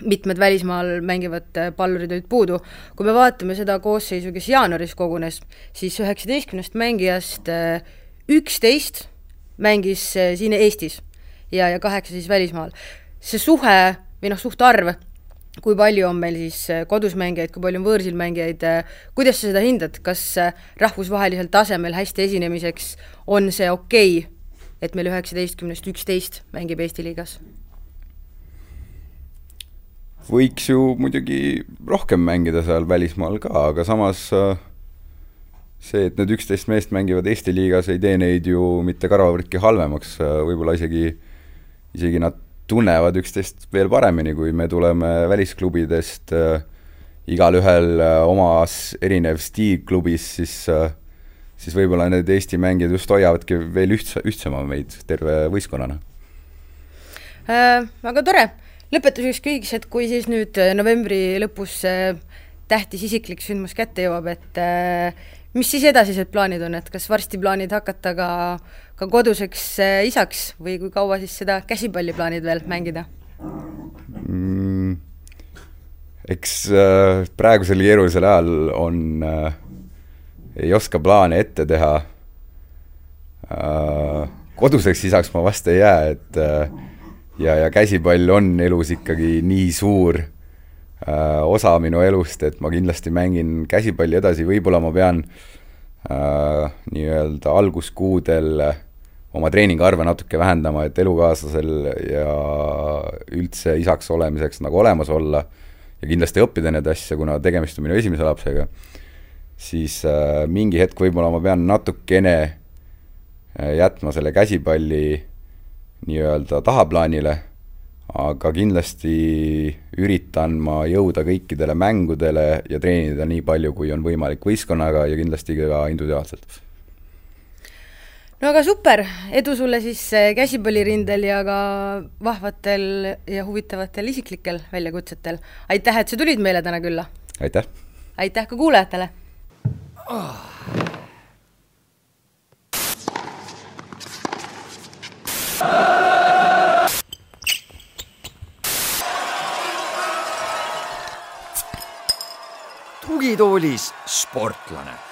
mitmed välismaal mängivad äh, pallurid olid puudu. kui me vaatame seda koosseisu, kes jaanuaris kogunes, siis üheksateistkümnest mängijast äh, üksteist mängis siin Eestis ja, ja kaheksa siis välismaal. see suhe või noh, suhtarv, kui palju on meil siis kodus mängijaid, kui palju on võõrsil mängijaid, kuidas sa seda hindad, kas rahvusvahelisel tasemel hästi esinemiseks on see okei okay,, et meil üheksateistkümnest üksteist mängib Eesti liigas? võiks ju muidugi rohkem mängida seal välismaal ka, aga samas äh, see, et need üksteist meest mängivad Eesti liigas, ei tee neid ju mitte karvavõrdki halvemaks, võib-olla isegi, isegi nad tunnevad üksteist veel paremini, kui me tuleme välisklubidest äh,, igalühel äh, omas erinev stiil klubis, siis äh, siis võib-olla need Eesti mängijad just hoiavadki veel ühtse, ühtsema meid terve võistkonnana äh,. Väga tore, lõpetuseks küsiks, et kui siis nüüd novembri lõpus äh, tähtis isiklik sündmus kätte jõuab, et äh, mis siis edasised plaanid on, et kas varsti plaanid hakata ka, ka koduseks äh, isaks või kui kaua siis seda käsipalli plaanid veel mängida mm,? eks äh, praegusel keerulisel ajal on äh,, ei oska plaane ette teha äh,. koduseks isaks ma vast ei jää, et äh, ja, ja käsipall on elus ikkagi nii suur äh, osa minu elust, et ma kindlasti mängin käsipalli edasi, võib-olla ma pean äh, nii-öelda alguskuudel oma treeningarve natuke vähendama, et elukaaslasel ja üldse isaks olemiseks nagu olemas olla ja kindlasti õppida neid asju, kuna tegemist on minu esimese lapsega, siis äh, mingi hetk võib-olla ma pean natukene äh, jätma selle käsipalli nii-öelda tahaplaanile aga kindlasti üritan ma jõuda kõikidele mängudele ja treenida nii palju, kui on võimalik võistkonnaga ja kindlasti ka individuaalselt. no aga super, edu sulle siis eh, käsipallirindel ja ka vahvatel ja huvitavatel isiklikel väljakutsetel. aitäh, et sa tulid meile täna külla! aitäh! aitäh ka kuulajatele! Tugitoolis sportlane